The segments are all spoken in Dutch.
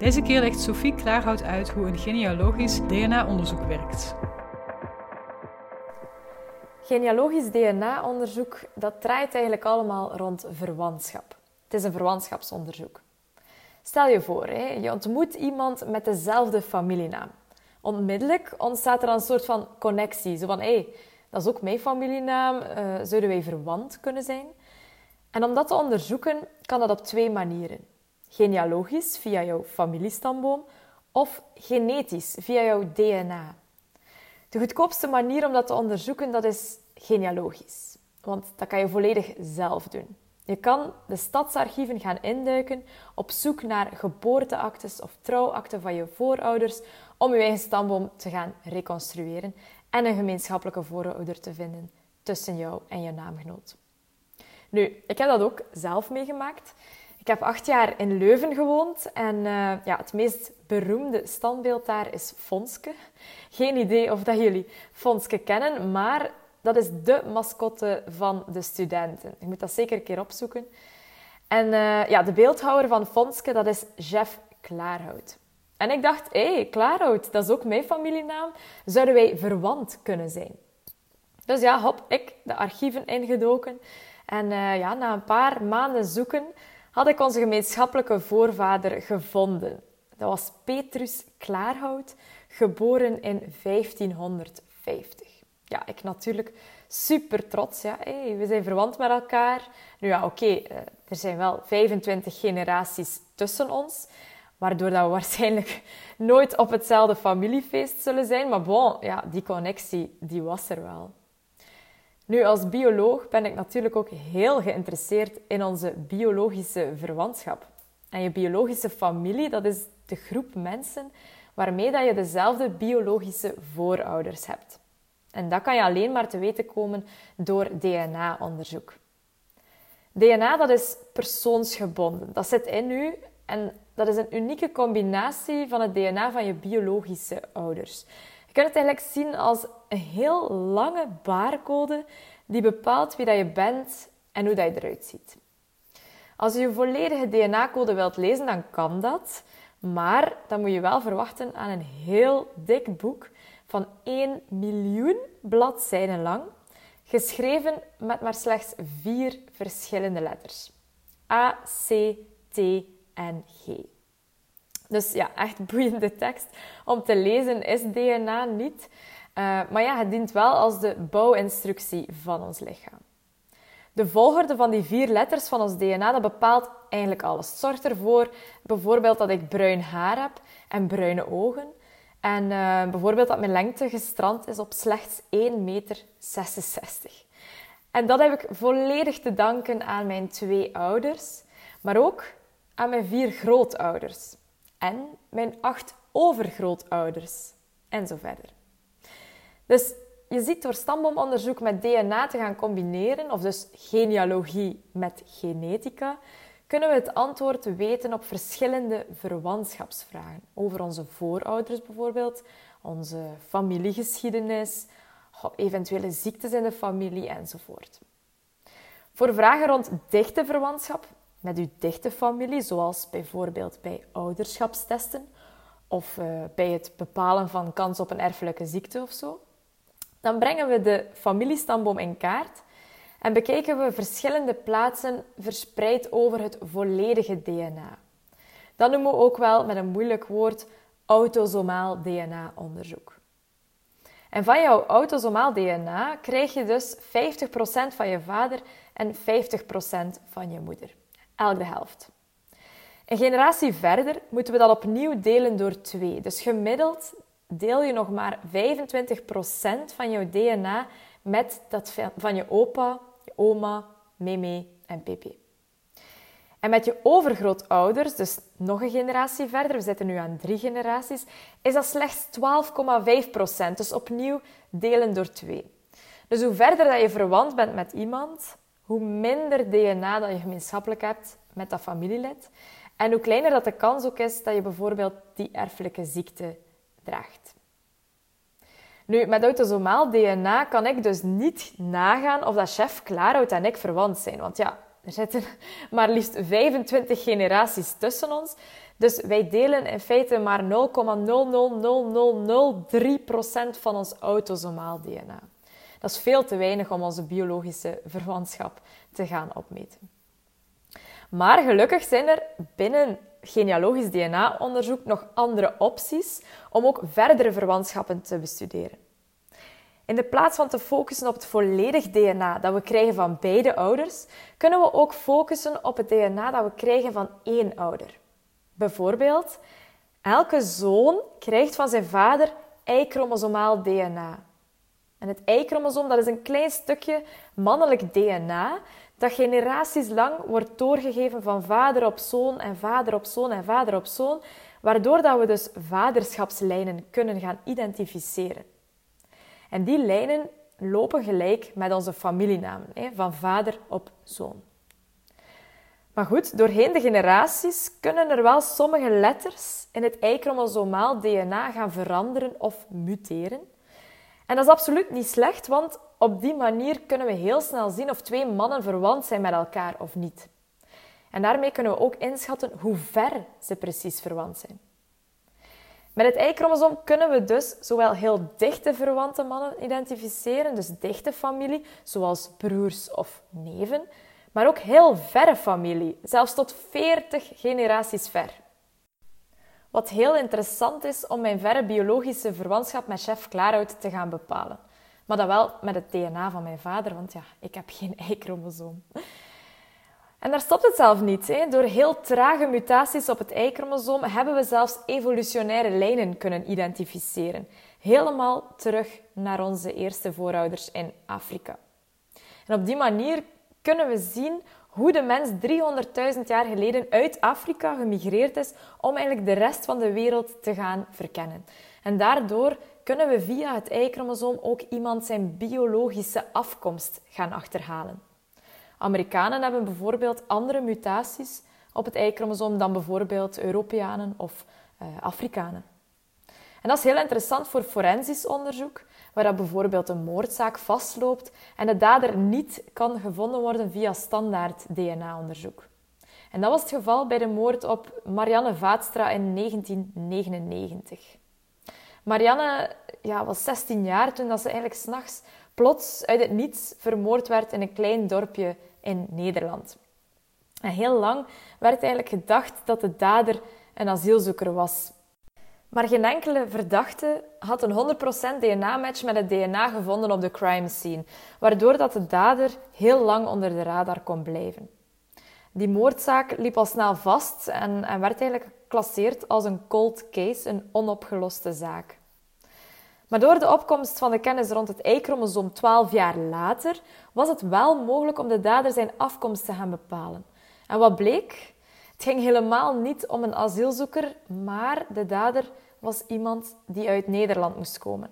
Deze keer legt Sophie Klaarhout uit hoe een genealogisch DNA-onderzoek werkt. Genealogisch DNA-onderzoek dat draait eigenlijk allemaal rond verwantschap. Het is een verwantschapsonderzoek. Stel je voor, je ontmoet iemand met dezelfde familienaam. Onmiddellijk ontstaat er een soort van connectie. Zo van, hé, hey, dat is ook mijn familienaam, uh, zouden wij verwant kunnen zijn? En om dat te onderzoeken kan dat op twee manieren genealogisch via jouw familiestamboom of genetisch via jouw DNA. De goedkoopste manier om dat te onderzoeken dat is genealogisch, want dat kan je volledig zelf doen. Je kan de stadsarchieven gaan induiken op zoek naar geboorteactes of trouwakten van je voorouders om je eigen stamboom te gaan reconstrueren en een gemeenschappelijke voorouder te vinden tussen jou en je naamgenoot. Nu, ik heb dat ook zelf meegemaakt. Ik heb acht jaar in Leuven gewoond en uh, ja, het meest beroemde standbeeld daar is Fonske. Geen idee of dat jullie Fonske kennen, maar dat is de mascotte van de studenten. Je moet dat zeker een keer opzoeken. En uh, ja, de beeldhouwer van Fonske, dat is Jeff Klaarhout. En ik dacht, hé, hey, Klaarhout, dat is ook mijn familienaam. Zouden wij verwant kunnen zijn? Dus ja, hop, ik de archieven ingedoken. En uh, ja, na een paar maanden zoeken had ik onze gemeenschappelijke voorvader gevonden. Dat was Petrus Klaarhout, geboren in 1550. Ja, ik natuurlijk super trots. Ja. Hey, we zijn verwant met elkaar. Nu ja, oké, eh, er zijn wel 25 generaties tussen ons, waardoor dat we waarschijnlijk nooit op hetzelfde familiefeest zullen zijn. Maar bon, ja, die connectie, die was er wel. Nu, als bioloog ben ik natuurlijk ook heel geïnteresseerd in onze biologische verwantschap. En je biologische familie, dat is de groep mensen waarmee dat je dezelfde biologische voorouders hebt. En dat kan je alleen maar te weten komen door DNA-onderzoek. DNA dat is persoonsgebonden. Dat zit in u en dat is een unieke combinatie van het DNA van je biologische ouders. Je kunt het eigenlijk zien als een heel lange barcode die bepaalt wie dat je bent en hoe dat je eruit ziet. Als je je volledige DNA-code wilt lezen, dan kan dat. Maar dan moet je wel verwachten aan een heel dik boek van 1 miljoen bladzijden lang, geschreven met maar slechts vier verschillende letters. A, C, T en G. Dus ja, echt boeiende tekst om te lezen is DNA niet. Uh, maar ja, het dient wel als de bouwinstructie van ons lichaam. De volgorde van die vier letters van ons DNA dat bepaalt eigenlijk alles. Het zorgt ervoor bijvoorbeeld dat ik bruin haar heb en bruine ogen. En uh, bijvoorbeeld dat mijn lengte gestrand is op slechts 1,66 meter. En dat heb ik volledig te danken aan mijn twee ouders, maar ook aan mijn vier grootouders en mijn acht overgrootouders en zo verder. Dus je ziet door stamboomonderzoek met DNA te gaan combineren, of dus genealogie met genetica, kunnen we het antwoord weten op verschillende verwantschapsvragen. Over onze voorouders bijvoorbeeld, onze familiegeschiedenis, eventuele ziektes in de familie enzovoort. Voor vragen rond dichte verwantschap met uw dichte familie, zoals bijvoorbeeld bij ouderschapstesten of uh, bij het bepalen van kans op een erfelijke ziekte of zo, dan brengen we de familiestamboom in kaart en bekijken we verschillende plaatsen verspreid over het volledige DNA. Dat noemen we ook wel met een moeilijk woord autosomaal DNA-onderzoek. En van jouw autosomaal DNA krijg je dus 50% van je vader en 50% van je moeder. Elk de helft. Een generatie verder moeten we dat opnieuw delen door 2. Dus gemiddeld deel je nog maar 25% van jouw DNA met dat van je opa, je oma, meme en pepe. En met je overgrootouders, dus nog een generatie verder, we zitten nu aan drie generaties, is dat slechts 12,5%. Dus opnieuw delen door twee. Dus hoe verder dat je verwant bent met iemand, hoe minder DNA dat je gemeenschappelijk hebt met dat familielid. En hoe kleiner dat de kans ook is dat je bijvoorbeeld die erfelijke ziekte draagt. Nu, met autosomaal DNA kan ik dus niet nagaan of dat chef Klaarhout en ik verwant zijn. Want ja, er zitten maar liefst 25 generaties tussen ons. Dus wij delen in feite maar 0,00003% van ons autosomaal DNA. Dat is veel te weinig om onze biologische verwantschap te gaan opmeten. Maar gelukkig zijn er binnen genealogisch DNA-onderzoek nog andere opties om ook verdere verwantschappen te bestuderen. In de plaats van te focussen op het volledig DNA dat we krijgen van beide ouders, kunnen we ook focussen op het DNA dat we krijgen van één ouder. Bijvoorbeeld, elke zoon krijgt van zijn vader Y-chromosomaal DNA. En het Y-chromosoom dat is een klein stukje mannelijk DNA dat generaties lang wordt doorgegeven van vader op zoon en vader op zoon en vader op zoon, waardoor dat we dus vaderschapslijnen kunnen gaan identificeren. En die lijnen lopen gelijk met onze familienamen, van vader op zoon. Maar goed, doorheen de generaties kunnen er wel sommige letters in het Y-chromosomaal DNA gaan veranderen of muteren. En dat is absoluut niet slecht, want op die manier kunnen we heel snel zien of twee mannen verwant zijn met elkaar of niet. En daarmee kunnen we ook inschatten hoe ver ze precies verwant zijn. Met het Y-chromosoom kunnen we dus zowel heel dichte verwante mannen identificeren, dus dichte familie, zoals broers of neven, maar ook heel verre familie, zelfs tot 40 generaties ver. Wat heel interessant is om mijn verre biologische verwantschap met chef Klaarhout te gaan bepalen. Maar dat wel met het DNA van mijn vader, want ja, ik heb geen Y-chromosoom. En daar stopt het zelf niet. Hè. Door heel trage mutaties op het Y-chromosoom hebben we zelfs evolutionaire lijnen kunnen identificeren. Helemaal terug naar onze eerste voorouders in Afrika. En op die manier kunnen we zien hoe de mens 300.000 jaar geleden uit Afrika gemigreerd is om eigenlijk de rest van de wereld te gaan verkennen. En daardoor kunnen we via het Y-chromosoom ook iemand zijn biologische afkomst gaan achterhalen. Amerikanen hebben bijvoorbeeld andere mutaties op het Y-chromosoom dan bijvoorbeeld Europeanen of uh, Afrikanen. En dat is heel interessant voor forensisch onderzoek, waar dat bijvoorbeeld een moordzaak vastloopt en de dader niet kan gevonden worden via standaard DNA-onderzoek. En dat was het geval bij de moord op Marianne Vaatstra in 1999. Marianne ja, was 16 jaar toen dat ze eigenlijk s'nachts plots uit het niets vermoord werd in een klein dorpje in Nederland. En heel lang werd eigenlijk gedacht dat de dader een asielzoeker was. Maar geen enkele verdachte had een 100% DNA-match met het DNA gevonden op de crime scene, waardoor dat de dader heel lang onder de radar kon blijven. Die moordzaak liep al snel vast en, werd eigenlijk geclasseerd als een cold case, een onopgeloste zaak. Maar door de opkomst van de kennis rond het Y-chromosoom 12 jaar later was het wel mogelijk om de dader zijn afkomst te gaan bepalen. En wat bleek? Het ging helemaal niet om een asielzoeker, maar de dader was iemand die uit Nederland moest komen.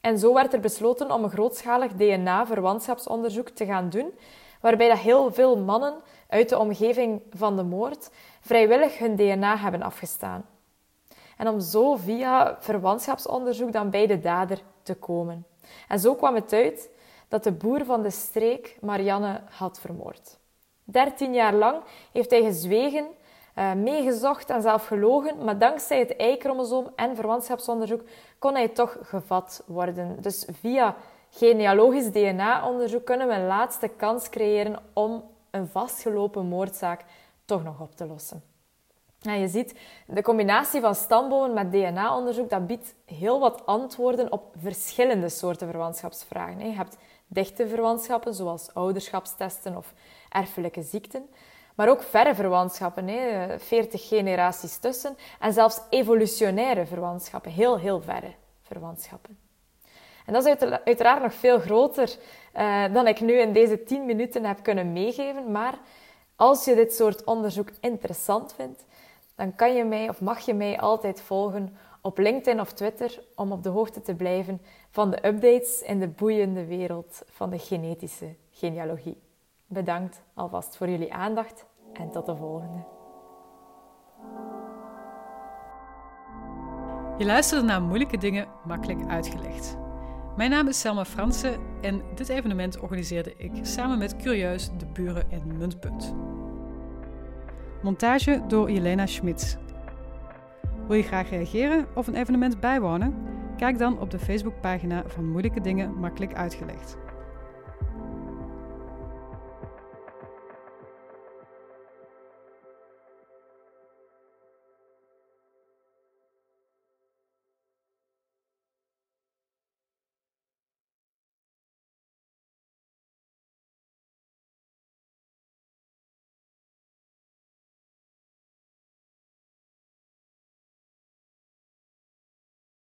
En zo werd er besloten om een grootschalig DNA-verwantschapsonderzoek te gaan doen, waarbij dat heel veel mannen uit de omgeving van de moord vrijwillig hun DNA hebben afgestaan en om zo via verwantschapsonderzoek dan bij de dader te komen. En zo kwam het uit dat de boer van de streek Marianne had vermoord. Dertien jaar lang heeft hij gezwegen, uh, meegezocht en zelf gelogen, maar dankzij het Y-chromosoom en verwantschapsonderzoek kon hij toch gevat worden. Dus via genealogisch DNA-onderzoek kunnen we een laatste kans creëren om een vastgelopen moordzaak toch nog op te lossen. Ja, je ziet, de combinatie van stambomen met DNA-onderzoek, dat biedt heel wat antwoorden op verschillende soorten verwantschapsvragen. Je hebt dichte verwantschappen, zoals ouderschapstesten of erfelijke ziekten. Maar ook verre verwantschappen, 40 generaties tussen. En zelfs evolutionaire verwantschappen, heel, heel verre verwantschappen. En dat is uiteraard nog veel groter uh, dan ik nu in deze 10 minuten heb kunnen meegeven. Maar Als je dit soort onderzoek interessant vindt, dan kan je mij of mag je mij altijd volgen op LinkedIn of Twitter om op de hoogte te blijven van de updates in de boeiende wereld van de genetische genealogie. Bedankt alvast voor jullie aandacht en tot de volgende. Je luisterde naar moeilijke dingen makkelijk uitgelegd. Mijn naam is Selma Fransen en dit evenement organiseerde ik samen met Curieus, de Buren en Muntpunt. Montage door Jelena Schmitz. Wil je graag reageren of een evenement bijwonen? Kijk dan op de Facebookpagina van Moeilijke Dingen Makkelijk Uitgelegd.